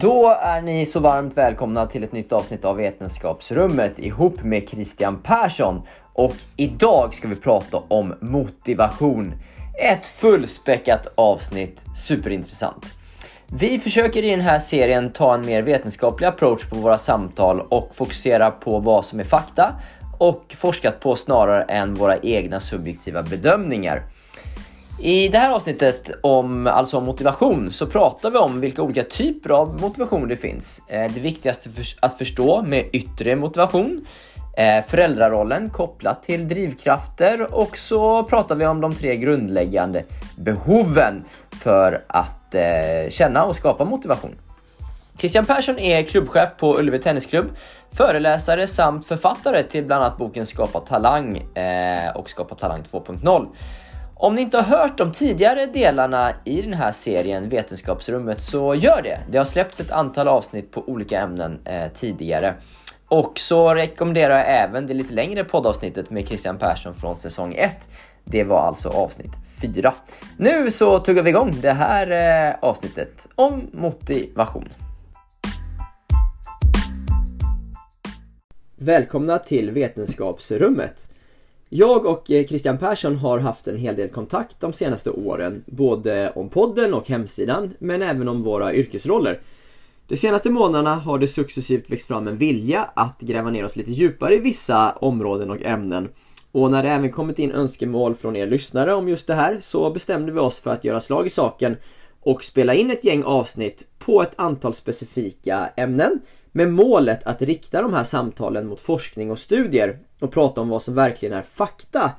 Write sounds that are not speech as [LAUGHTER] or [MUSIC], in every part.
Då är ni så varmt välkomna till ett nytt avsnitt av Vetenskapsrummet ihop med Christian Persson. Och idag ska vi prata om motivation. Ett fullspäckat avsnitt, superintressant. Vi försöker i den här serien ta en mer vetenskaplig approach på våra samtal och fokusera på vad som är fakta och forskat på snarare än våra egna subjektiva bedömningar. I det här avsnittet om, alltså om motivation så pratar vi om vilka olika typer av motivation det finns. Eh, det viktigaste att förstå med yttre motivation, eh, föräldrarollen kopplat till drivkrafter och så pratar vi om de tre grundläggande behoven för att eh, känna och skapa motivation. Christian Persson är klubbchef på Ullevi Tennisklubb, föreläsare samt författare till bland annat boken Skapa talang och Skapa talang 2.0. Om ni inte har hört de tidigare delarna i den här serien Vetenskapsrummet så gör det. Det har släppts ett antal avsnitt på olika ämnen eh, tidigare. Och så rekommenderar jag även det lite längre poddavsnittet med Christian Persson från säsong 1. Det var alltså avsnitt 4. Nu så tuggar vi igång det här eh, avsnittet om motivation. Välkomna till Vetenskapsrummet. Jag och eh, Christian Persson har haft en hel del kontakt de senaste åren, både om podden och hemsidan, men även om våra yrkesroller. De senaste månaderna har det successivt växt fram en vilja att gräva ner oss lite djupare i vissa områden och ämnen. Och när det även kommit in önskemål från er lyssnare om just det här så bestämde vi oss för att göra slag i saken och spela in ett gäng avsnitt på ett antal specifika ämnen med målet att rikta de här samtalen mot forskning och studier och prata om vad som verkligen är fakta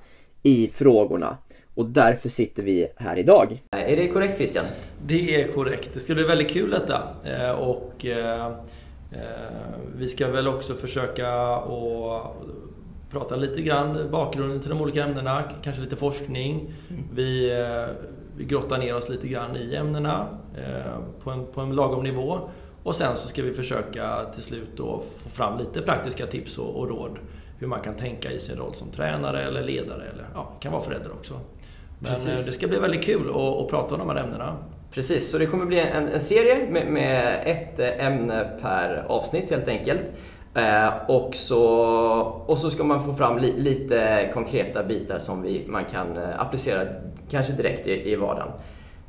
i frågorna. Och därför sitter vi här idag. Är det korrekt Christian? Det är korrekt. Det ska bli väldigt kul detta. Eh, och eh, eh, vi ska väl också försöka att prata lite grann bakgrunden till de olika ämnena, kanske lite forskning. Mm. Vi, vi grottar ner oss lite grann i ämnena på en, på en lagom nivå. Och sen så ska vi försöka till slut då få fram lite praktiska tips och, och råd hur man kan tänka i sin roll som tränare eller ledare eller ja, kan vara förälder också. Men Precis. Eh, det ska bli väldigt kul att, att prata om de här ämnena. Precis, så det kommer bli en, en serie med, med, ett ämne per avsnitt helt enkelt. Eh, och, så, och så ska man få fram li, lite konkreta bitar som vi, man kan eh, applicera kanske direkt i, i vardagen.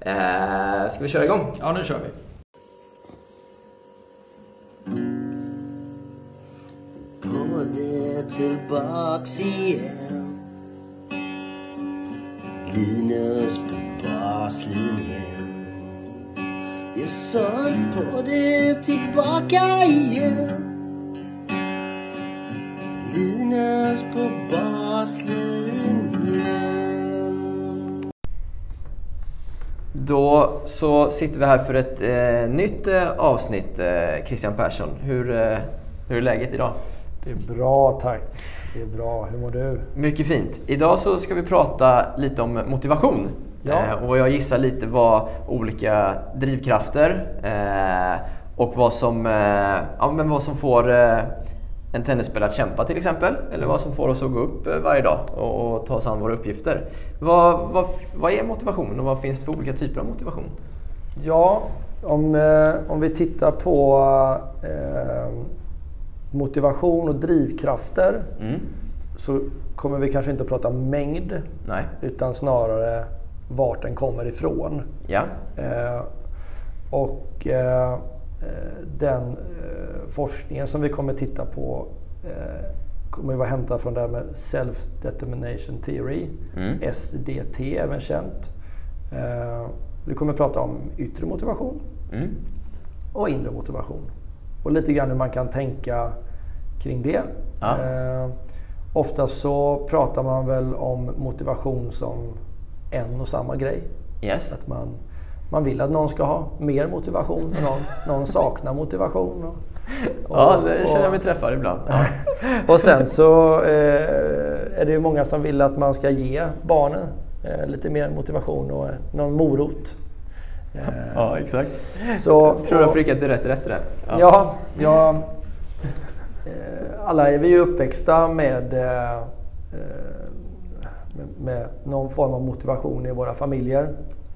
Eh, ska vi köra igång? Ja, nu kör vi. Tillbaks igen Linus på baslinjen Jag sög på det tillbaka igen Linus på baslinjen Då så sitter vi här för ett eh, nytt eh, avsnitt, eh, Christian Persson. Hur, eh, hur är läget idag? Det är bra tack. Det är bra. Hur mår du? Mycket fint. Idag så ska vi prata lite om motivation. Ja. Eh, och jag gissar lite vad olika drivkrafter eh, och vad som, eh, ja, men vad som får en tennisspelare att kämpa till exempel. Eller vad som får oss att gå upp varje dag och, och ta oss an våra uppgifter. Vad, vad, vad är motivation och vad finns det för olika typer av motivation? Ja, om, om vi tittar på motivation och drivkrafter mm. så kommer vi kanske inte att prata mängd Nej. utan snarare vart den kommer ifrån. Ja. Eh, och eh, den eh, forskningen som vi kommer titta på eh, kommer vara hämtad från det här med Self Determination Theory, mm. SDT även känt. Eh, vi kommer prata om yttre motivation mm. och inre motivation och lite grann hur man kan tänka kring det. Ja. Eh, ofta så pratar man väl om motivation som en och samma grej. Yes. Att man, man vill att någon ska ha mer motivation och någon, någon saknar motivation. Och, och, [LAUGHS] ja, det känner jag mig träffad ibland. Ja. [LAUGHS] och sen så eh, är det ju många som vill att man ska ge barnen eh, lite mer motivation och någon morot. Ja, exakt. Så, jag tror du har prickat rätt rätt där. Ja, ja jag, alla är vi ju uppväxta med, eh, med någon form av motivation i våra familjer.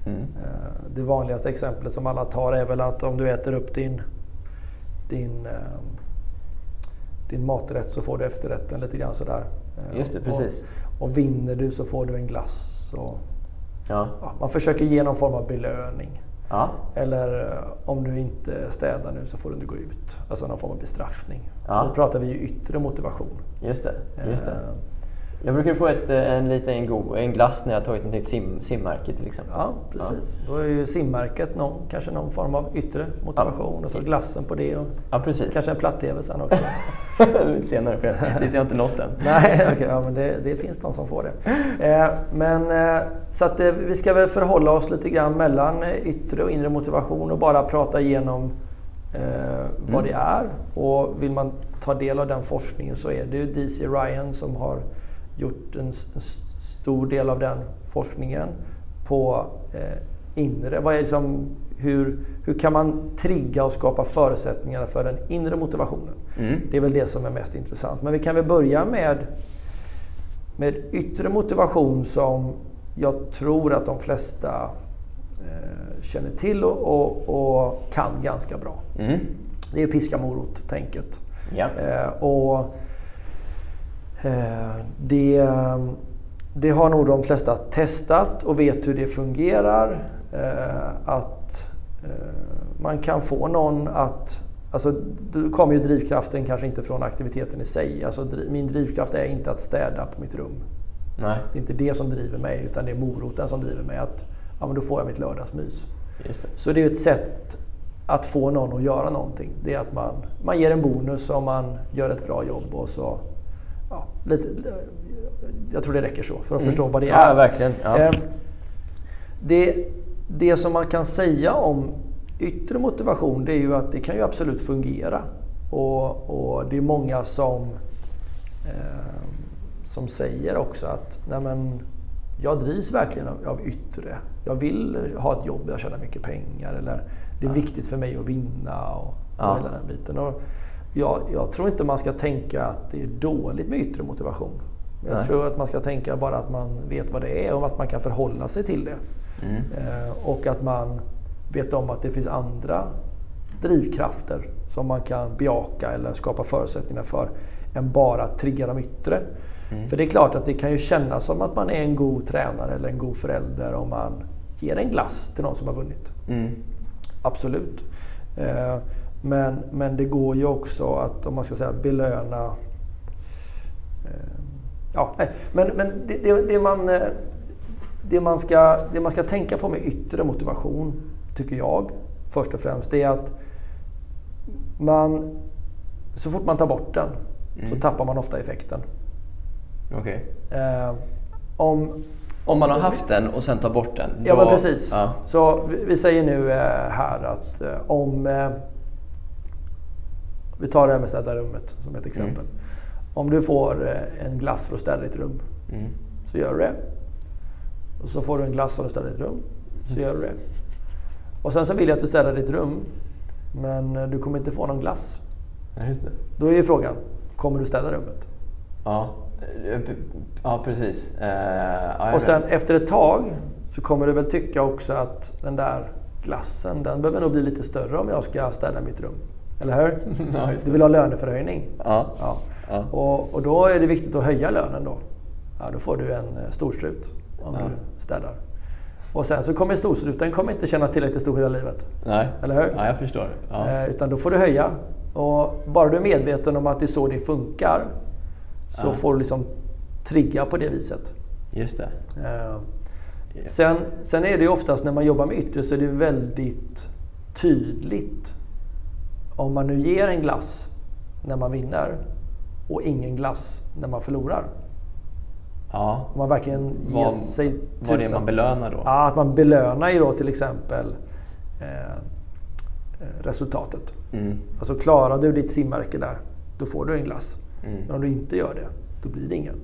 Mm. Eh, det vanligaste exemplet som alla tar är väl att om du äter upp din din, din maträtt så får du efterrätten lite grann sådär. Just det, precis. Och, och vinner du så får du en glass. Och, ja. Man försöker ge någon form av belöning. Ja. Eller eh, om du inte städar nu så får du inte gå ut. Alltså någon form av bestraffning. Ja. Då pratar vi ju yttre motivation. Just det. Just det. Eh, jag brukar få ett, eh, en liten go, en glass när jag tagit ett nytt sim, simmärke till exempel. Ja, precis. Ja. Då är ju simmärket någon, kanske någon form av yttre motivation ja. och så glassen på det. Och ja, precis. Kanske en platt-tv sen också. [LAUGHS] Lite senare, för [LAUGHS] dit har jag inte nått än. Nej. Okay, ja, men det, det, finns de som får det. Eh, men, eh, så att, eh, vi ska väl förhålla oss lite grann mellan yttre och inre motivation och bara prata igenom eh, vad mm. det är. Och vill man ta del av den forskningen så är det ju DC Ryan som har gjort en, en stor del av den forskningen på eh, inre. Vad är liksom, hur, hur kan man trigga och skapa förutsättningar för den inre motivationen? Mm. Det är väl det som är mest intressant. Men vi kan väl börja med, med yttre motivation som jag tror att de flesta eh, känner till och, och, och, kan ganska bra. Mm. Det är piska morot-tänket. Ja. Eh, och det, det har nog de flesta testat och vet hur det fungerar. Eh, att eh, man kan få någon att Alltså, då kommer ju drivkraften kanske inte från aktiviteten i sig. Alltså, min drivkraft är inte att städa på mitt rum. Nej. Det är inte det som driver mig, utan det är moroten som driver mig. Att ja, men då får jag mitt lördagsmys. Det. Så det är ett sätt att få någon att göra någonting. Det är att man, man ger en bonus om man gör ett bra jobb och så ja, lite, jag tror det räcker så för att mm. förstå vad det är. Ja, verkligen. Ja. Eh, det, det som man kan säga om yttre motivation det är ju att det kan ju absolut fungera. Och, och det är många som, eh, som säger också att Nej, men, jag drivs verkligen av, av yttre. Jag vill ha ett jobb där jag tjänar mycket pengar. Eller det är ja. viktigt för mig att vinna och, ja. hela den biten. Och, jag, jag, tror inte man ska tänka att det är dåligt med yttre motivation. Jag Nej. tror att man ska tänka bara att man vet vad det är och att man kan förhålla sig till det. Mm. Eh, och att man vet om att det finns andra drivkrafter som man kan bejaka eller skapa förutsättningar för än bara att trigga de yttre. Mm. För det är klart att det kan ju kännas som att man är en god tränare eller en god förälder om man ger en glass till någon som har vunnit. Mm. Absolut. Eh, men, men det går ju också att, om man ska säga belöna... Eh, ja, men, men det, det, det, man, eh, det, man ska, det man ska tänka på med yttre motivation, tycker jag, först och främst, det är att man, så fort man tar bort den mm. så tappar man ofta effekten. Okay. Eh, om, om man har haft den och sen tar bort den? Då, ja, men precis. Ja. Så vi, vi säger nu eh, här att eh, om eh, vi tar det här med städa rummet som ett exempel. Mm. Om du får eh, en glass för att städa ditt rum, mm. så gör du det. Och så får du en glass för att städa ditt rum, så gör du det. Och sen så vill jag att du städar ditt rum, men eh, du kommer inte få någon glass. Ja, just det. Då är ju frågan, kommer du städa rummet? Ja, ja precis. Uh, ja, och sen efter ett tag så kommer du väl tycka också att den där glassen, den behöver nog bli lite större om jag ska städa mitt rum. Eller hur? [LAUGHS] Ja, du vill ha löneförhöjning. Ja. ja. ja. Och, och, då är det viktigt att höja lönen då. Ja, då får du en eh, storstrut om du städar. Och sen så kommer storstruten kommer inte känna tillräckligt stor hela livet. Nej. Eller hur? Ja, jag förstår. Eh, utan då får du höja. Och bara du är medveten om att det är så det funkar så får du liksom trigga på det viset. Just det. Eh, sen, sen är det ju oftast när man jobbar med yttre så är det väldigt tydligt om man nu ger en glass när man vinner och ingen glass när man förlorar. Ja. Om man verkligen ger vad, sig tusen. Vad är det man belönar då? Ja, att man belönar ju då till exempel eh, eh, resultatet. Mm. Alltså klarar du ditt simmärke där, då får du en glass. Mm. Men om du inte gör det, då blir det ingen.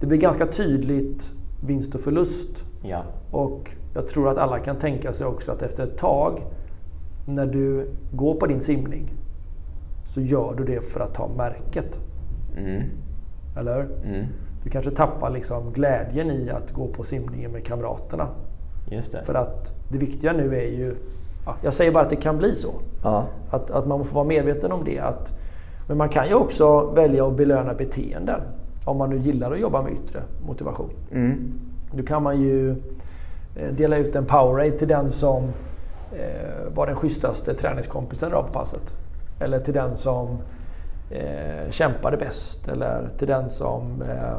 Det blir ganska tydligt vinst och förlust. Ja. Och jag tror att alla kan tänka sig också att efter ett tag när du går på din simning så gör du det för att ta märket. Mm. Eller mm. Du kanske tappar liksom glädjen i att gå på simningen med kamraterna. Just det. För att det viktiga nu är ju ja, jag säger bara att det kan bli så. Ja. Att, att man får vara medveten om det. Att, men man kan ju också välja att belöna beteenden. Om man nu gillar att jobba med yttre motivation. Mm. Då kan man ju eh, dela ut en Powerade till den som eh, var den schysstaste träningskompisen på passet. Eller till den som eh, kämpade bäst. Eller till den som eh, eh,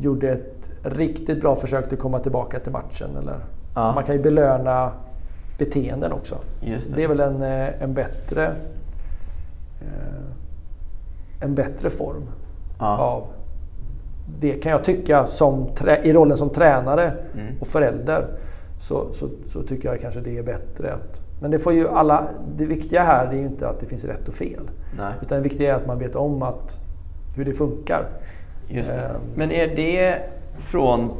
gjorde ett riktigt bra försök att komma tillbaka till matchen. Eller, ja. Man kan ju belöna beteenden också. Det. det. är väl en, eh, en bättre eh, en bättre form ja. av det kan jag tycka som, i rollen som tränare mm. och förälder. Så, så, så, tycker jag kanske det är bättre att... Men det får ju alla... Det viktiga här är ju inte att det finns rätt och fel. Nej. Utan det viktiga är att man vet om att, hur det funkar. Just det. Um, Men är det från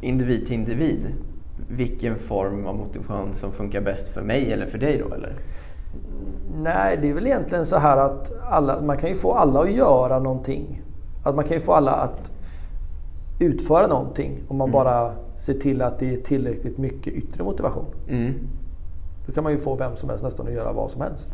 individ till individ? Vilken form av motivation som funkar bäst för mig eller för dig då? Eller? Nej, det är väl egentligen så här att alla, man kan ju få alla att göra någonting. Att man kan ju få alla att utföra någonting om man mm. bara ser till att det är tillräckligt mycket yttre motivation. Mm. Då kan man ju få vem som helst nästan att göra vad som helst.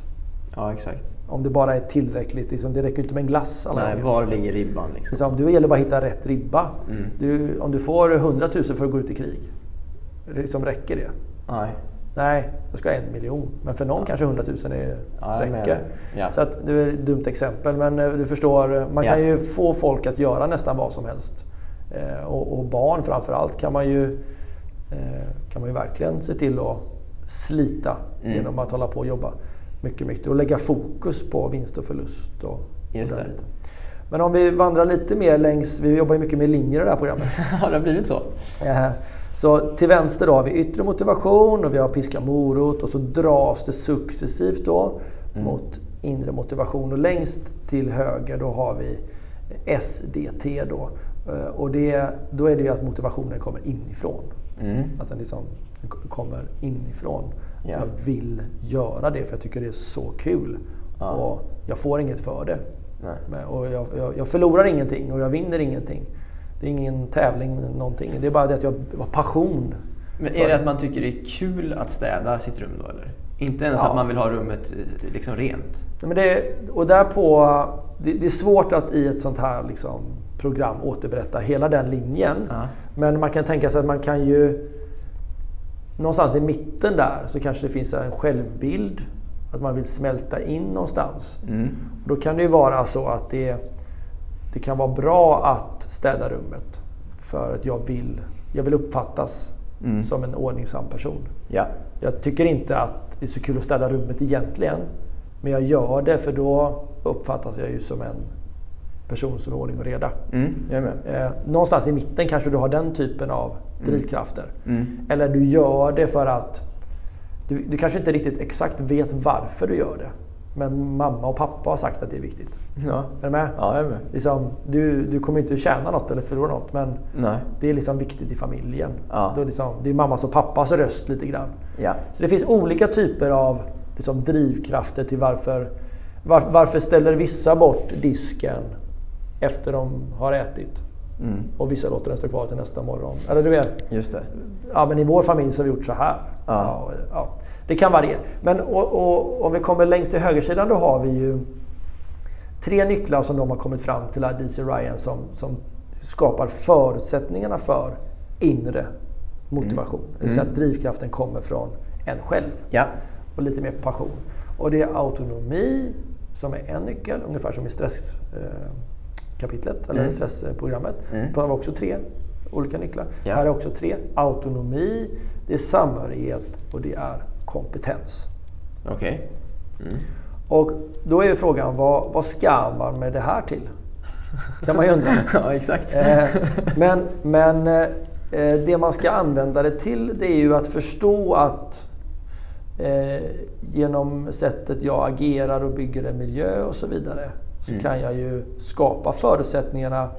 Ja, exakt. Om det bara är tillräckligt. Liksom, det räcker inte med en glass alla Nej, var ligger ribban? Liksom. Liksom, det gäller bara att hitta rätt ribba. Mm. Du, om du får 100 000 för att gå ut i krig, liksom, räcker det? Nej. Nej, jag ska ha en miljon. Men för någon ja. kanske 100 000 är, ja, räcker. Ja. Så att, det är ett dumt exempel, men eh, du förstår. Man kan ju få folk att göra nästan vad som helst. Eh, och, och, barn framförallt kan man ju eh, kan man ju verkligen se till att slita mm. genom att hålla på och jobba mycket, mycket och lägga fokus på vinst och förlust. Och, Just och. Men om vi vandrar lite mer längs, vi jobbar ju mycket med linjer i det här programmet. [LAUGHS] Har det blivit så? Så till vänster då har vi yttre motivation och vi har piska morot och så dras det successivt då mm. mot inre motivation. Och längst till höger då har vi SDT då. Eh, och det, då är det ju att motivationen kommer inifrån. Mm. Att den liksom kommer inifrån. Yeah. Jag vill göra det för jag tycker det är så kul. Ah. Och jag får inget för det. Nej. Och jag, jag, jag, förlorar ingenting och jag vinner ingenting. Det är ingen tävling någonting. Det är bara det att jag har passion. Men är det att man tycker det är kul att städa sitt rum då eller? Inte ens ja. att man vill ha rummet liksom rent? Men det, och därpå, det, det är svårt att i ett sånt här liksom, program återberätta hela den linjen. Ja. Men man kan tänka sig att man kan ju någonstans i mitten där så kanske det finns en självbild. Att man vill smälta in någonstans. Mm. Och då kan det ju vara så att det, det kan vara bra att städa rummet. För att jag vill, jag vill uppfattas mm. som en ordningsam person. Ja. Jag tycker inte att det är så kul att städa rummet egentligen. Men jag gör det för då uppfattas jag ju som en person som är ordning och reda. Mm, eh, någonstans i mitten kanske du har den typen av mm. drivkrafter. Mm. Eller du gör det för att du, du, kanske inte riktigt exakt vet varför du gör det. Men mamma och pappa har sagt att det är viktigt. Ja. Är du med? Ja, jag är med. Liksom, du, du kommer inte tjäna något eller förlora något men Nej. det är liksom viktigt i familjen. Ja. Det, är liksom, det är mammas och pappas röst lite grann. Ja. Så det finns olika typer av liksom, drivkrafter till varför, var, varför ställer vissa bort disken efter de har ätit. Mm. Och vissa låter den stå kvar till nästa morgon. Eller du vet. Just det. Ja, men i vår familj så har vi gjort så här. Ja. Ja, ja. Det kan variera. Men och, och, om vi kommer längst till högersidan då har vi ju tre nycklar som de har kommit fram till, DC Ryan, som, som skapar förutsättningarna för inre motivation. Mm. Det vill säga att mm. drivkraften kommer från en själv. Ja. Och lite mer passion. Och det är autonomi som är en nyckel, ungefär som i stress eh, kapitlet, eller mm. stressprogrammet. Mm. Det var också tre olika nycklar. Ja. Här är också tre. Autonomi, det är samhörighet och det är kompetens. Okej. Okay. Mm. Och då är ju frågan, vad, vad ska man med det här till? kan man ju undra. [LAUGHS] ja, exakt. Eh, men men eh, det man ska använda det till, det är ju att förstå att eh, genom sättet jag agerar och bygger en miljö och så vidare så mm. kan jag ju skapa förutsättningarna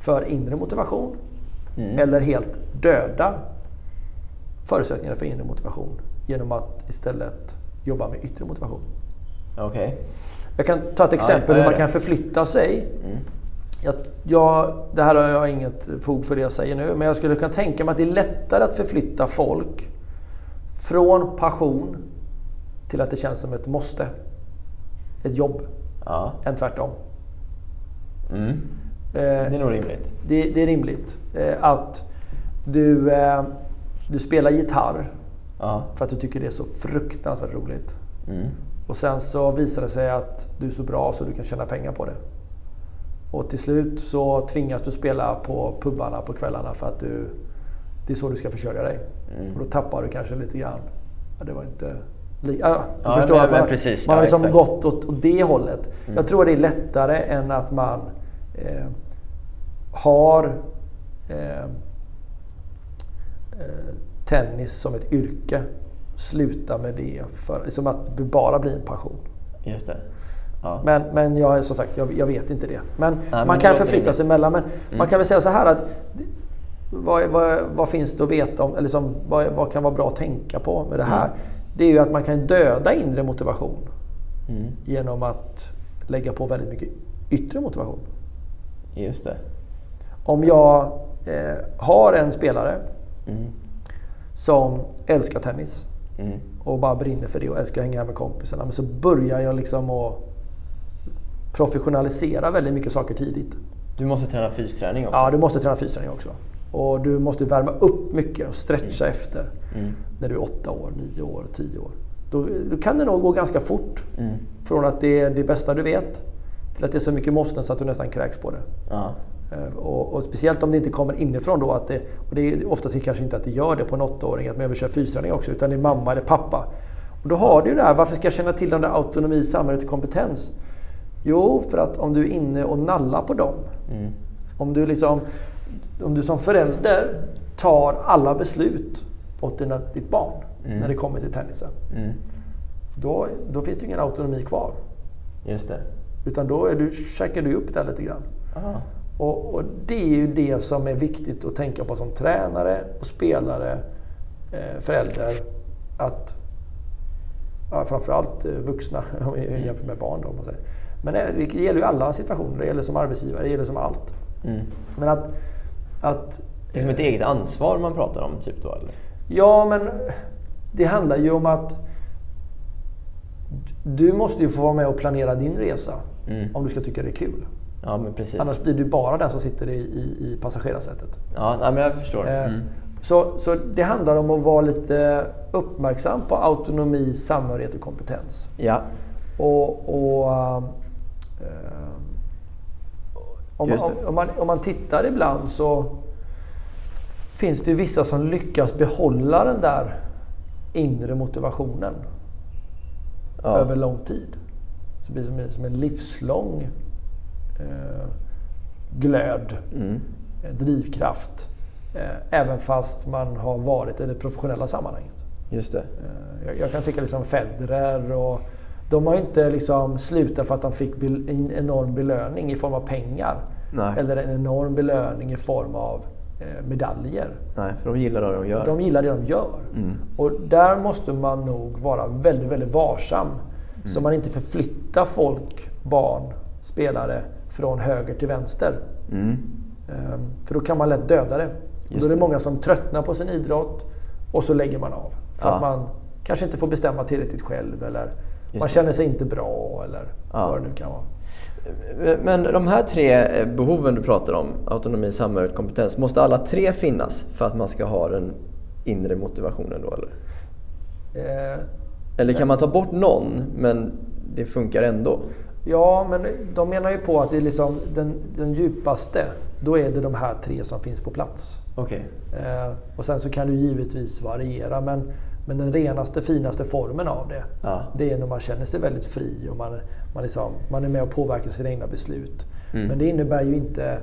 för inre motivation. Mm. Eller helt döda förutsättningarna för inre motivation genom att istället jobba med yttre motivation. Okay. Jag kan ta ett exempel ja, hur man kan förflytta sig. Mm. Jag, jag, det här har jag inget fog för det jag säger nu, men jag skulle kunna tänka mig att det är lättare att förflytta folk från passion till att det känns som ett måste. Ett jobb. Ja. Än tvärtom. Mm. Det är nog rimligt. Det, det är rimligt. Att du, du spelar gitarr ja. för att du tycker det är så fruktansvärt roligt. Mm. Och sen så visar det sig att du är så bra så du kan tjäna pengar på det. Och till slut så tvingas du spela på pubarna på kvällarna för att du, det är så du ska försörja dig. Mm. Och då tappar du kanske lite grann. Ja, det var inte... Du ja, förstår men, man, precis, man har liksom gått åt, åt det hållet. Mm. Jag tror det är lättare än att man eh, har eh, eh, tennis som ett yrke. Sluta med det. För, liksom att det bara blir en passion. Just det. Ja. Men, men jag, som sagt, jag, jag vet inte det. Men Nej, man men kan förflytta sig emellan. Men mm. man kan väl säga så här att vad, vad, vad, finns det att veta om, eller som, vad, vad, kan vara bra att tänka på med det här? Mm. Det är ju att man kan döda inre motivation mm. genom att lägga på väldigt mycket yttre motivation. Just det. Om jag eh, har en spelare mm. som älskar tennis mm. och bara brinner för det och älskar att hänga med kompisarna. Men så börjar jag liksom att professionalisera väldigt mycket saker tidigt. Du måste träna fysträning också? Ja, du måste träna fysträning också. Och du måste värma upp mycket och stretcha mm. efter mm. när du är 8 år, 9 år, 10 år. Då, då, kan det nog gå ganska fort. Mm. Från att det är det bästa du vet till att det är så mycket måsten så att du nästan kräks på det. Ja. Eh, och, och, speciellt om det inte kommer inifrån då. Att det, och det är oftast kanske inte att det gör det på en åttaåring, att man vill köra fysträning också, utan det är mamma eller pappa. Och då har du ju det här, varför ska jag känna till den där autonomi, samhället och kompetens? Jo, för att om du är inne och nallar på dem. Mm. Om, du liksom, om du som förälder tar alla beslut åt dina, ditt barn mm. när det kommer till tennisen. Mm. Då, då finns det ingen autonomi kvar. Just det. Utan då är du, checkar du upp det lite grann. Aha. Och, och, det är ju det som är viktigt att tänka på som tränare och spelare, eh, förälder. Att ja, framförallt eh, vuxna [LAUGHS] mm. jämfört med barn. Då, man säger. Men det gäller ju alla situationer. Det gäller som arbetsgivare, det gäller som allt. Mm. Men att, att... Det är som ett eget ansvar man pratar om, typ då? Eller? Ja, men det handlar ju om att du måste ju få vara med och planera din resa. Mm. Om du ska tycka det är kul. Ja, men precis. Annars blir du bara den som sitter i, i, i passagerarsätet. Ja, nej, men jag förstår. Eh, mm. Så, så det handlar om att vara lite uppmärksam på autonomi, samhörighet och kompetens. Ja. Och, och eh, om, man, om, man, om man tittar ibland så finns det ju vissa som lyckas behålla den där inre motivationen ja. över lång tid. Så det blir som en livslång eh, glöd, mm. Eh, drivkraft. Eh, även fast man har varit i det professionella sammanhanget. Just det. Eh, jag, jag, kan tycka liksom Federer och de har inte liksom slutat för att de fick en enorm belöning i form av pengar. Nej. Eller en enorm belöning i form av eh, medaljer. Nej, för de gillar det de gör. De gillar det de gör. Mm. Och där måste man nog vara väldigt, väldigt varsam. Mm. Så man inte förflyttar folk, barn, spelare från höger till vänster. Mm. Ehm, för då kan man lätt döda det. Och då är det, det många som tröttnar på sin idrott och så lägger man av. För ja. att man kanske inte får bestämma tillräckligt själv eller Just man känner sig inte bra eller ja. vad det nu kan vara. Men de här tre behoven du pratar om, autonomi, samhörighet, kompetens, måste alla tre finnas för att man ska ha den inre motivationen då eller? Eh, eller kan man ta bort någon men det funkar ändå? Ja, men de menar ju på att det är liksom den, den djupaste, då är det de här tre som finns på plats. Okay. Eh, och sen så kan du givetvis variera, men, men den renaste, finaste formen av det, ja. det är när man känner sig väldigt fri och man, man, liksom, man är med och påverkar sina egna beslut. Mm. Men det innebär ju inte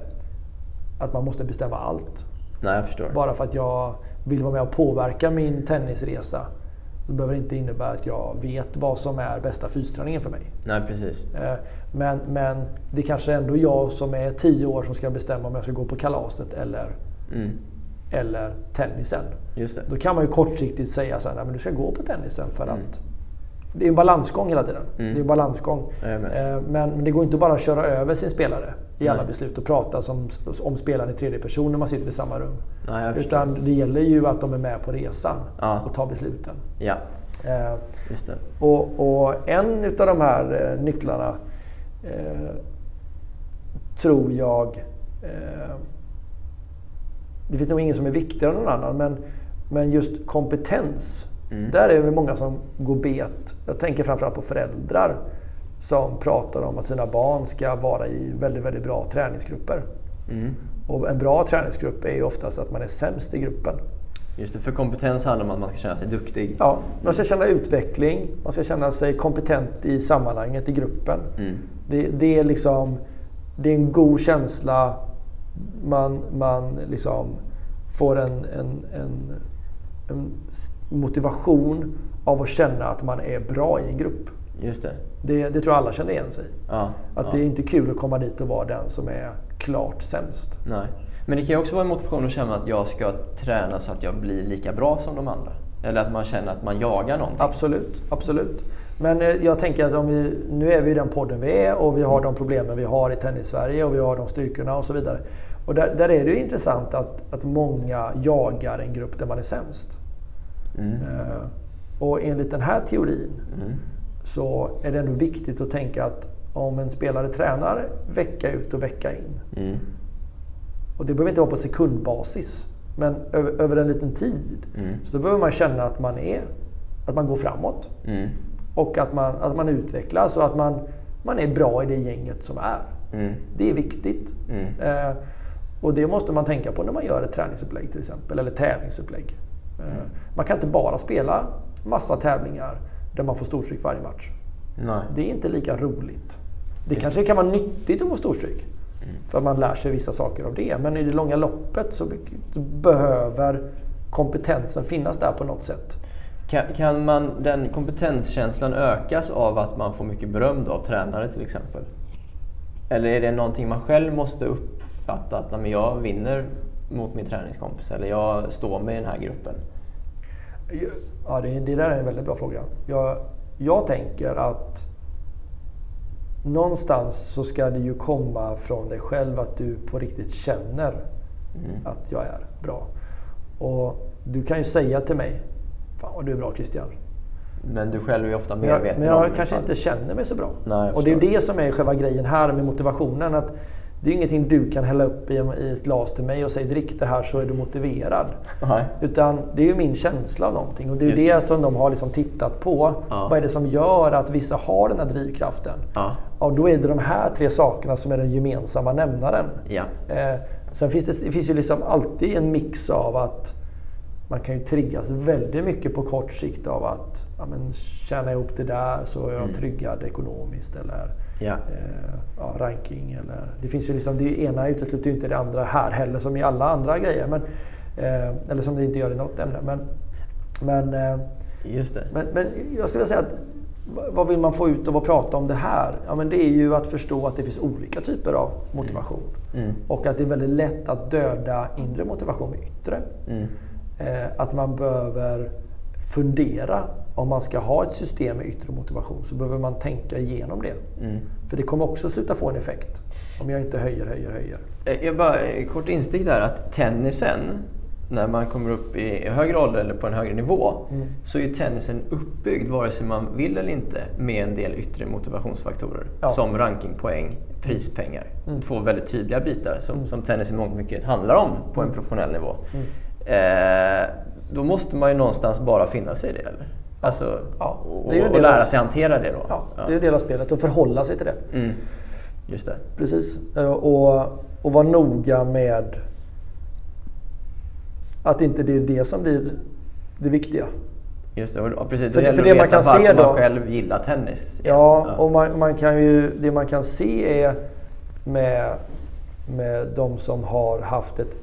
att man måste bestämma allt. Nej. Bara för att jag vill vara med och påverka min tennisresa det behöver inte innebära att jag vet vad som är bästa fysträningen för mig. Nej, precis. Eh, men, men det är kanske ändå jag som är tio år som ska bestämma om jag ska gå på kalaset eller, mm. Eller tennisen. Just det. Då kan man ju kortsiktigt säga så här, men du ska gå på tennisen för mm. att det är en balansgång hela tiden. Mm. Det är en balansgång. Eh, men, men det går inte bara att köra över sin spelare. i alla beslut och prata som, om spelaren i tredje person när man sitter i samma rum. Nej, Utan det gäller ju att de är med på resan ja. och tar besluten. Ja. Eh, Just det. Och, och en av de här eh, nycklarna eh, tror jag eh, det finns nog ingen som är viktigare än någon annan, men, men just kompetens. Mm. Där är det många som går bet. Jag tänker framförallt på föräldrar som pratar om att sina barn ska vara i väldigt, väldigt bra träningsgrupper. Mm. Och en bra träningsgrupp är ju oftast att man är sämst i gruppen. Just det, för kompetens handlar om att man ska känna sig duktig. Ja, man ska känna utveckling, man ska känna sig kompetent i sammanhanget, i gruppen. Mm. Det, det, är liksom, det är en god känsla. Man, man liksom får en, en, en, en motivation av att känna att man är bra i en grupp. Just det. Det, det tror jag alla känner igen sig ja, Att ja. det är inte kul att komma dit och vara den som är klart sämst. Nej. Men det kan ju också vara en motivation att känna att jag ska träna så att jag blir lika bra som de andra. Eller att man känner att man jagar någonting. Absolut, absolut. Men eh, jag tänker att om vi, nu är vi i den podden vi är och vi har de problemen vi har i tennis-Sverige och vi har de styrkorna och så vidare. Och där, där är det ju intressant att, att många jagar en grupp där man är sämst. Mm. Uh, och enligt den här teorin mm. så är det ändå viktigt att tänka att om en spelare tränar vecka ut och vecka in. Mm. Och det behöver inte vara på sekundbasis. Men över, över en liten tid. Mm. Så då behöver man känna att man är att man går framåt. Mm. Och att man, att man utvecklas och att man, man är bra i det gänget som är. Mm. Det är viktigt. Uh, och det måste man tänka på när man gör ett träningsupplägg till exempel, eller tävlingsupplägg. Mm. Man kan inte bara spela massa tävlingar där man får storstryk varje match. Nej. Det är inte lika roligt. Det kanske kan vara nyttigt att få storstryk. Mm. För att man lär sig vissa saker av det. Men i det långa loppet så behöver kompetensen finnas där på något sätt. Kan, kan man, den kompetenskänslan ökas av att man får mycket beröm av tränare till exempel? Eller är det någonting man själv måste upp, fatta att jag vinner mot min träningskompis eller jag står med i den här gruppen? Ja, det, det där är en väldigt bra fråga. Jag, jag tänker att någonstans så ska det ju komma från dig själv att du på riktigt känner mm. att jag är bra. Och du kan ju säga till mig, Fan vad du är bra Christian. Men du själv är ju ofta medveten Men jag, men jag kanske inte känner mig så bra. Nej, och det är det som är själva grejen här med motivationen. Att det är ingenting du kan hälla upp i, ett glas till mig och säga drick det här så är du motiverad. Nej. Utan det är ju min känsla av någonting. Och det är Just det, det som de har liksom tittat på. Ja. Vad är det som gör att vissa har den här drivkraften? Ja. Och då är det de här tre sakerna som är den gemensamma nämnaren. Ja. Eh, sen finns det, det finns ju liksom alltid en mix av att man kan ju triggas väldigt mycket på kort sikt av att ja, men, tjäna ihop det där så är jag mm. tryggad ekonomiskt. Eller ja. Eh, ja, ranking. Eller, det finns ju liksom, det ena utesluter ju inte det andra här heller som i alla andra grejer. Men, eh, eller som det inte gör i något ämne. Men, men, eh, Just det. men, men jag skulle säga att vad vill man få ut av att prata om det här? Ja, men det är ju att förstå att det finns olika typer av motivation. Mm. Mm. Och att det är väldigt lätt att döda inre motivation med yttre. Mm. Eh, att man behöver fundera om man ska ha ett system med yttre motivation så behöver man tänka igenom det. Mm. För det kommer också sluta få en effekt om jag inte höjer, höjer, höjer. Eh, jag bara, eh, kort instick där att tennisen, när man kommer upp i högre ålder eller på en högre nivå, mm. så är ju tennisen uppbyggd, vare sig man vill eller inte, med en del yttre motivationsfaktorer. Ja. Som rankingpoäng, prispengar. Mm. Två väldigt tydliga bitar som, mm. som tennis i mångt mycket handlar om på en mm. professionell nivå. Eh, då måste man ju någonstans bara finna sig i det, eller? Alltså, ja, och, och lära sig hantera det då? Ja, det är en del av spelet och förhålla sig till det. Mm. Just det. Precis. Eh, och, och vara noga med att inte det är det som blir det viktiga. Just det, och precis. För, det, för det man kan se då, man själv gillar tennis. Ja, ja. och man, man, kan ju, det man kan se är med, med de som har haft ett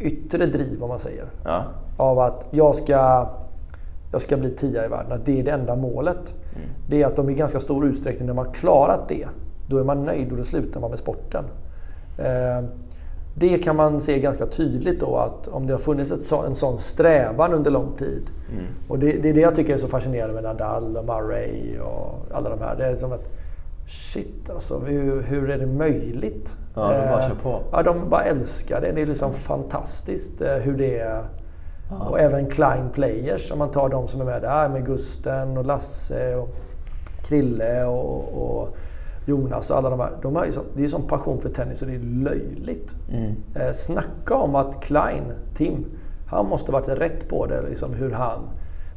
yttre driv, om man säger. Ja. Av att jag ska, jag ska bli tia i världen, att det är det enda målet. Mm. Det är att de i ganska stor utsträckning, när man klarat det, då är man nöjd och då slutar man med sporten. Eh, det kan man se ganska tydligt då att om det har funnits ett så, en sån strävan under lång tid. Mm. Och det, det, är det jag tycker är så fascinerande med Nadal och Murray och alla de här. Det är som att shit alltså, hur, hur är det möjligt? Ja, de bara kör på. Ja, de bara älskar det. Det är liksom mm. fantastiskt hur det är. Ja. Och även Klein Players, om man tar de som är med där med Gusten och Lasse och Krille och, och Jonas och alla de här. De har liksom, det är sån passion för tennis så det är löjligt. Mm. Eh, snacka om att Klein, Tim, han måste varit rätt på det. Liksom hur han,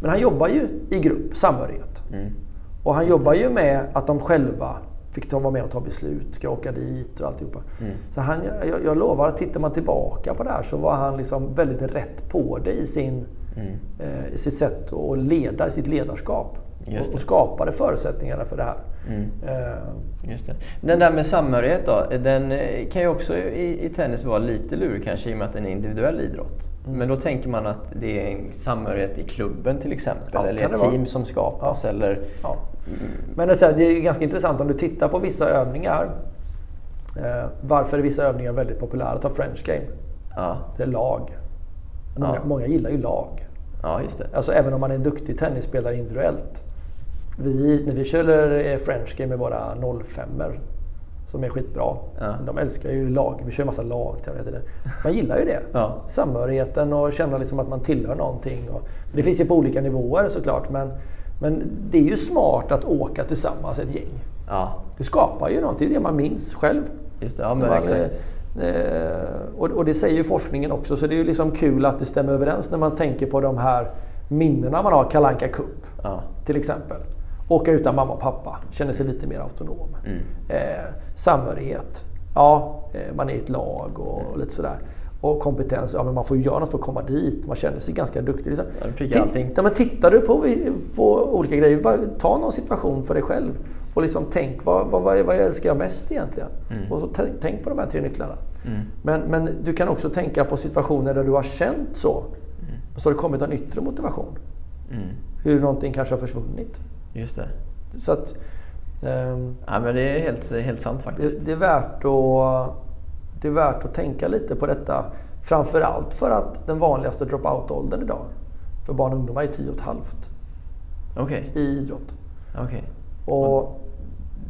men han jobbar ju i grupp, samhörighet. Mm. Och han jobbar ju med att de själva fick ta vara med och ta beslut. Ska jag åka dit och alltihopa. Mm. Så han, jag, jag lovar att tittar man tillbaka på det här så var han liksom väldigt rätt på det i, sin, mm. eh, sitt sätt att leda, i sitt ledarskap. Och, och skapade förutsättningarna för det här. Mm. Uh, Just det. Den där med samhörighet då, den eh, kan ju också i, i tennis vara lite lurig kanske i och med att det är en individuell idrott. Mm. Men då tänker man att det är en samhörighet i klubben till exempel, ja, eller ett team vara? som skapas. Ja. Eller, ja. Men det är, ganska intressant om du tittar på vissa övningar. Eh, varför är vissa övningar väldigt populära? Ta French game. Ja. Det är lag. Många, många gillar ju lag. Ja, just det. Alltså även om man är en duktig tennisspelare individuellt vi, när vi kör French Game med våra 05 som är skitbra. Ja. De älskar ju lag. Vi kör massa lag Man gillar ju det. Ja. Samhörigheten och känna liksom att man tillhör någonting. Och, det finns ju på olika nivåer såklart. Men, men det är ju smart att åka tillsammans ett gäng. Ja. Det skapar ju någonting. Det är det man minns själv. Just det, ja, men exakt. Eh, och, och, det säger ju forskningen också. Så det är ju liksom kul att det stämmer överens när man tänker på de här minnena man har. Kalanka Cup ja. till exempel åka utan mamma och pappa, känner sig lite mer autonom. Mm. Eh, samhörighet, ja, eh, man är i ett lag och, mm. lite sådär. Och kompetens, ja men man får ju göra något för att komma dit. Man känner sig ganska duktig. Liksom. Ja, Titta, men tittar du på, på olika grejer, bara ta någon situation för dig själv. Och liksom tänk, vad, vad, vad, vad älskar jag mest egentligen? Mm. Och så tänk på de här tre nycklarna. Mm. Men, men du kan också tänka på situationer där du har känt så. Mm. Och så har det kommit en yttre motivation. Mm. Hur någonting kanske har försvunnit. Just det. Så att, um, ja, men det är helt, helt sant faktiskt. Det, det, är värt att, det är värt att tänka lite på detta. Framförallt för att den vanligaste dropout-åldern idag för barn och ungdomar är 10 och ett halvt. Okay. I idrott. Okay. Och,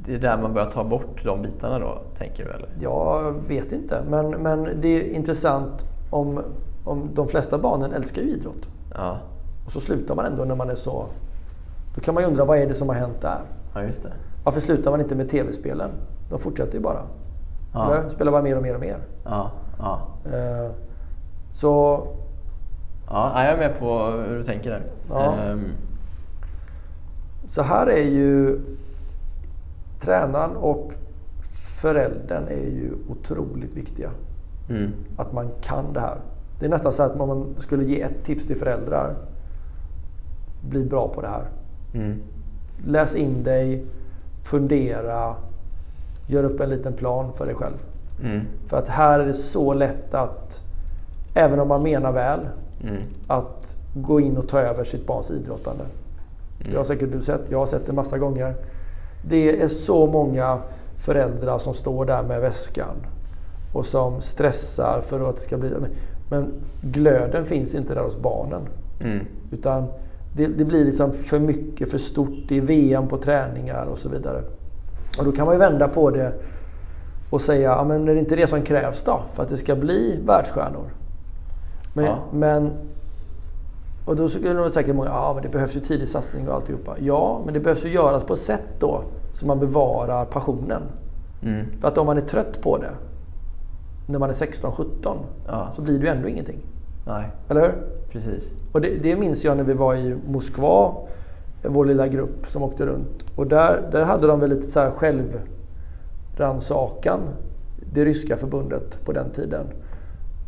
det är där man börjar ta bort de bitarna då, tänker du? Eller? Jag vet inte. Men, men det är intressant om, om de flesta barnen älskar ju idrott. Ja. Och så slutar man ändå när man är så då kan man ju undra vad är det som har hänt där? Ja, just det. Varför slutar man inte med tv-spelen? De fortsätter ju bara. Ja. Eller? Spelar bara mer och mer och mer. Ja, ja. Uh, så... Ja, jag är med på hur du tänker där. Ja. Um. Så här är ju tränaren och föräldern är ju otroligt viktiga. Mm. Att man kan det här. Det är nästan så att om man skulle ge ett tips till föräldrar. Bli bra på det här. Mm. Läs in dig, fundera, gör upp en liten plan för dig själv. Mm. För att här är det så lätt att, även om man menar väl, mm. att gå in och ta över sitt barns idrottande. Mm. Det har säkert du sett, jag har sett det massa gånger. Det är så många föräldrar som står där med väskan och som stressar för att det ska bli... Men glöden finns inte där hos barnen. Mm. Utan det, det, blir liksom för mycket, för stort. Det är VM på träningar och så vidare. Och då kan man ju vända på det och säga, ja, men är det inte det som krävs då för att det ska bli världsstjärnor? Men, ja. men och då skulle nog säkert många, ja men det behövs ju tidig satsning och alltihopa. Ja, men det behövs ju göras på ett sätt då så man bevarar passionen. Mm. För att om man är trött på det när man är 16-17 ja. så blir det ju ändå ingenting. Nej. Eller hur? Precis. Och det, det minns jag när vi var i Moskva, vår lilla grupp som åkte runt. Och där, där hade de väl lite så här självrannsakan, det ryska förbundet på den tiden.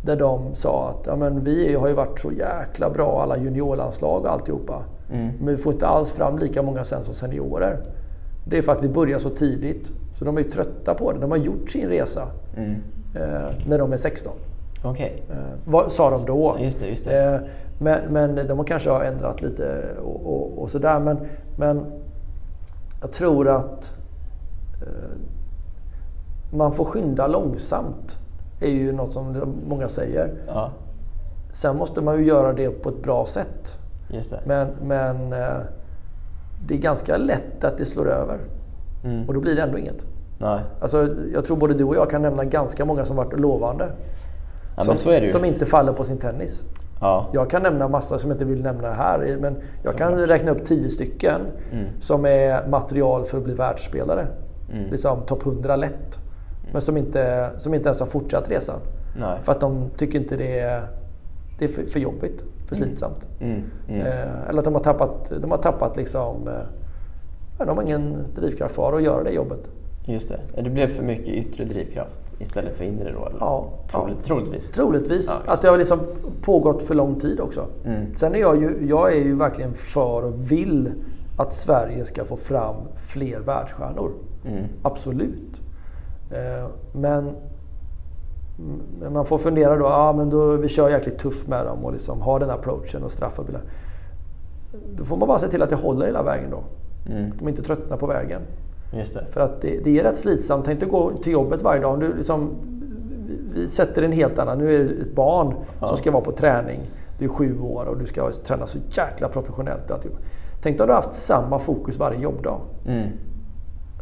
Där de sa att ja, men vi har ju varit så jäkla bra, alla juniorlandslag och alltihopa. Mm. Men vi får inte alls fram lika många sen som seniorer. Det är för att vi börjar så tidigt. Så de är ju trötta på det. De har gjort sin resa mm. eh, när de är 16. Okay. Eh, vad sa de då? Just det, just det. Eh, men, men de kanske har ändrat lite och, och, och sådär. Men, men jag tror att eh, man får skynda långsamt. är ju något som många säger. Ja. Sen måste man ju göra det på ett bra sätt. Men, men det är ganska lätt att det slår över. Mm. Och då blir det ändå inget. Nej. Alltså, jag tror både du och jag kan nämna ganska många som varit lovande. Ja, som, som, inte faller på sin tennis. Ja. Jag kan nämna massa som jag inte vill nämna här. Men jag som kan räkna upp tio stycken mm. som är material för att bli världsspelare. Mm. Liksom topp 100 lätt. Mm. Men som inte, som inte ens har fortsatt resan. Nej. För att de tycker inte det är, det är för, för jobbigt, för mm. slitsamt. Mm. Mm. Eh, eller att de har tappat, de har tappat liksom, eh, de har ingen drivkraft kvar att göra det jobbet. Just det. Det blev för mycket yttre drivkraft istället för inre då? Eller? Ja, Troligt, ja. Troligtvis. Troligtvis. Ja, att det har liksom pågått för lång tid också. Mm. Sen är jag ju, jag är ju verkligen för och vill att Sverige ska få fram fler världsstjärnor. Mm. Absolut. Eh, men man får fundera då, ja men då vi kör jäkligt tufft med dem och liksom har den approachen och straffar. Då får man bara se till att det håller hela vägen då. Mm. Att de inte tröttnar på vägen. Just det. För att det, det är rätt slitsamt. Tänk dig gå till jobbet varje dag. Du liksom, sätter en helt annan... Nu är det ett barn ja. som ska vara på träning. Du är sju år och du ska träna så jäkla professionellt. Tänk om du haft samma fokus varje jobbdag. Mm.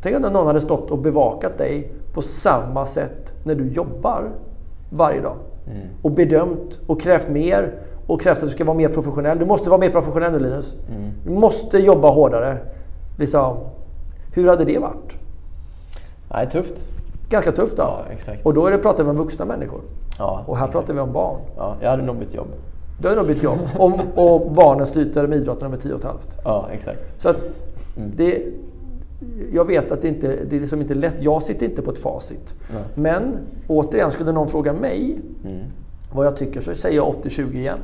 Tänk om någon hade stått och bevakat dig på samma sätt när du jobbar varje dag. Mm. Och bedömt och krävt mer och krävt att du ska vara mer professionell. Du måste vara mer professionell nu Linus. Mm. Du måste jobba hårdare. Liksom, hur hade det varit? Nej, tufft. Ganska tufft då. Ja. Och då är det, pratar vi om vuxna människor. Ja, och här exakt. pratar vi om barn. Ja, jag hade nog bytt jobb. Du hade nog bytt jobb. [LAUGHS] Om, och barnen slutar med idrotten med tio och ett halvt. Ja, exakt. Så att mm. det, jag vet att det inte det är liksom inte lätt. Jag sitter inte på ett facit. Nej. Men återigen, skulle någon fråga mig mm. vad jag tycker så säger jag 80-20 igen.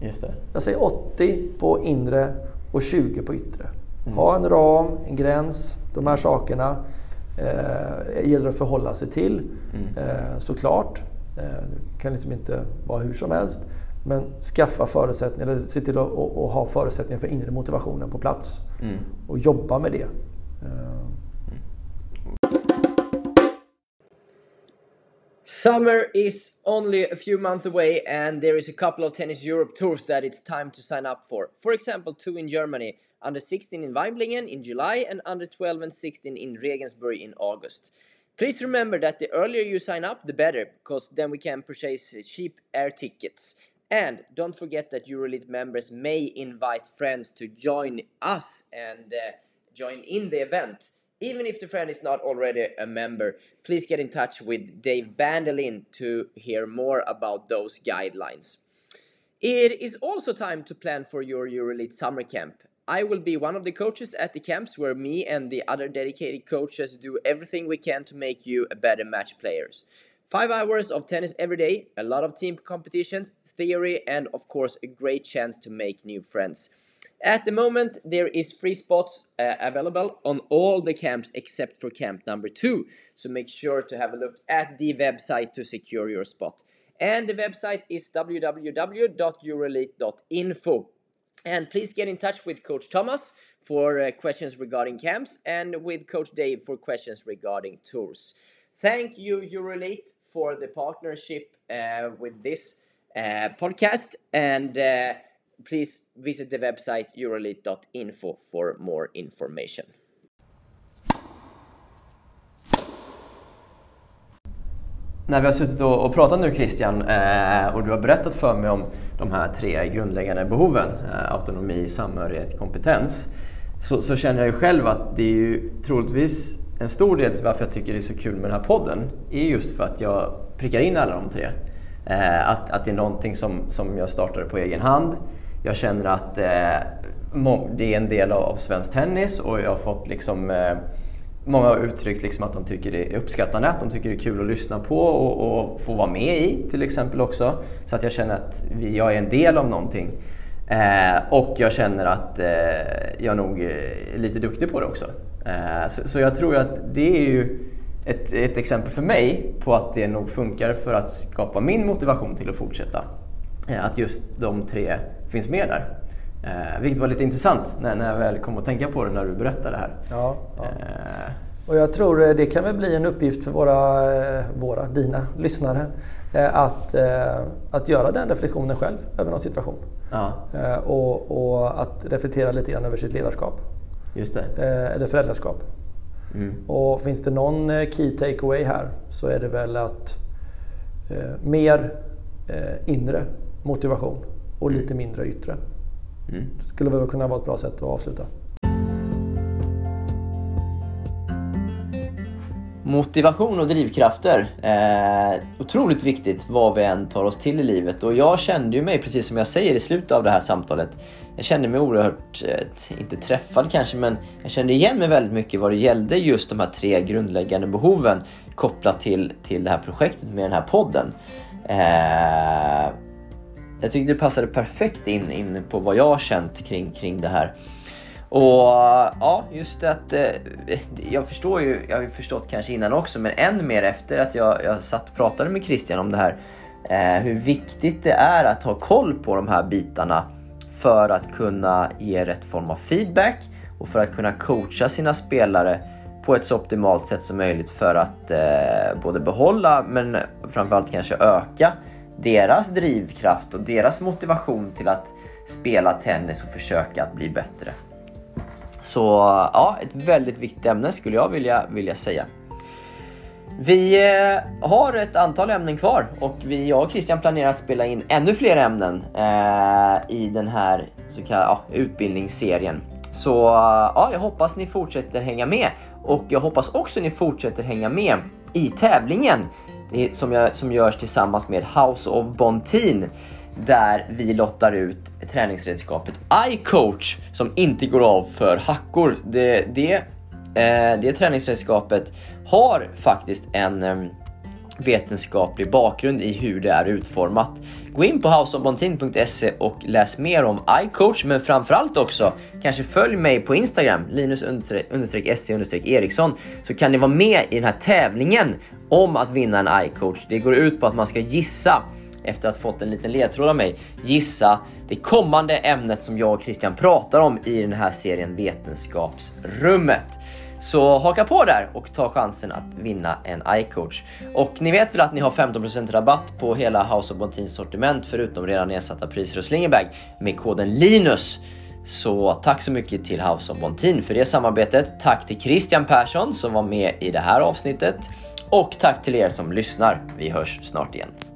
Just det. Jag säger 80 på inre och 20 på yttre. Mm. Ha en ram, en gräns, de här sakerna eh, gäller att förhålla sig till mm. eh, såklart. Eh, det kan liksom inte vara hur som helst. Men skaffa förutsättningar, eller se till att och, ha förutsättningar för inre motivationen på plats. Mm. Och jobba med det. Summer is only a few months away, and there is a couple of Tennis Europe tours that it's time to sign up for. For example, two in Germany, under 16 in Weinblingen in July, and under 12 and 16 in Regensburg in August. Please remember that the earlier you sign up, the better, because then we can purchase cheap air tickets. And don't forget that Euroleague members may invite friends to join us and uh, join in the event. Even if the friend is not already a member, please get in touch with Dave Bandelin to hear more about those guidelines. It is also time to plan for your EuroLeague summer camp. I will be one of the coaches at the camps where me and the other dedicated coaches do everything we can to make you a better match players. Five hours of tennis every day, a lot of team competitions, theory, and of course, a great chance to make new friends. At the moment, there is free spots uh, available on all the camps except for camp number two. So make sure to have a look at the website to secure your spot. And the website is www.eurolite.info. And please get in touch with Coach Thomas for uh, questions regarding camps and with Coach Dave for questions regarding tours. Thank you, Eurolite, for the partnership uh, with this uh, podcast. And uh, please visit the website euroleague.info for more information. När vi har suttit och, pratat nu Christian eh, och du har berättat för mig om de här tre grundläggande behoven, eh, autonomi, samhörighet, kompetens, så, så, känner jag ju själv att det är ju troligtvis en stor del till varför jag tycker det är så kul med den här podden, är just för att jag prickar in alla de tre. Eh, att, att det är någonting som, som jag startade på egen hand. Jag känner att eh, det är en del av, av svensk tennis och jag har fått liksom eh, Många har uttryckt liksom att de tycker det är uppskattande, att de tycker det är kul att lyssna på och, och få vara med i till exempel också. Så att jag känner att vi, jag är en del av någonting. Eh, och jag känner att eh, jag nog är lite duktig på det också. Eh, så, så, jag tror att det är ju ett, ett, exempel för mig på att det nog funkar för att skapa min motivation till att fortsätta. Eh, att just de tre finns med där. Eh, vilket var lite intressant när, när jag väl kom att tänka på det när du berättade det här. Ja, ja. Eh. Och jag tror eh, det kan väl bli en uppgift för våra, eh, våra dina lyssnare att, att göra den reflektionen själv över någon situation. Ja. Och, och, att reflektera lite grann över sitt ledarskap. Just det. Eller föräldraskap. Mm. Och finns det någon key takeaway här så är det väl att mer inre motivation och lite mindre yttre. Mm. Skulle väl kunna vara ett bra sätt att avsluta. Motivation och drivkrafter. Eh, otroligt viktigt vad vi än tar oss till i livet. Och jag kände ju mig, precis som jag säger i slutet av det här samtalet, jag kände mig oerhört, eh, inte träffad kanske, men jag kände igen mig väldigt mycket vad det gällde just de här tre grundläggande behoven kopplat till, till det här projektet med den här podden. Eh, jag tyckte det passade perfekt in, in på vad jag har känt kring, kring det här. Och ja, just att eh, jag förstår ju, jag har ju förstått kanske innan också, men än mer efter att jag, jag satt och pratade med Christian om det här. Eh, hur viktigt det är att ha koll på de här bitarna för att kunna ge rätt form av feedback och för att kunna coacha sina spelare på ett så optimalt sätt som möjligt för att eh, både behålla men framförallt kanske öka deras drivkraft och deras motivation till att spela tennis och försöka att bli bättre. Så ja, ett väldigt viktigt ämne skulle jag vilja, vilja säga. Vi eh, har ett antal ämnen kvar och vi, jag och Christian planerar att spela in ännu fler ämnen eh, i den här så kallade ja, utbildningsserien. Så ja, jag hoppas ni fortsätter hänga med och jag hoppas också ni fortsätter hänga med i tävlingen som, jag, som görs tillsammans med House of Bontin där vi lottar ut träningsredskapet iCoach som inte går av för hackor. Det, det, eh, det träningsredskapet har faktiskt en eh, vetenskaplig bakgrund i hur det är utformat. Gå in på houseofbontin.se och läs mer om iCoach men framförallt också kanske följ mig på Instagram linus-se-eriksson så kan ni vara med i den här tävlingen om att vinna en iCoach. Det går ut på att man ska gissa efter att ha fått en liten ledtråd av mig, gissa det kommande ämnet som jag och Christian pratar om i den här serien Vetenskapsrummet. Så haka på där och ta chansen att vinna en iCoach. Och ni vet väl att ni har 15% rabatt på hela House of Bontins sortiment förutom redan nedsatta priser hos Slingerbag med koden LINUS. Så tack så mycket till House of Bontin för det samarbetet. Tack till Christian Persson som var med i det här avsnittet och tack till er som lyssnar. Vi hörs snart igen.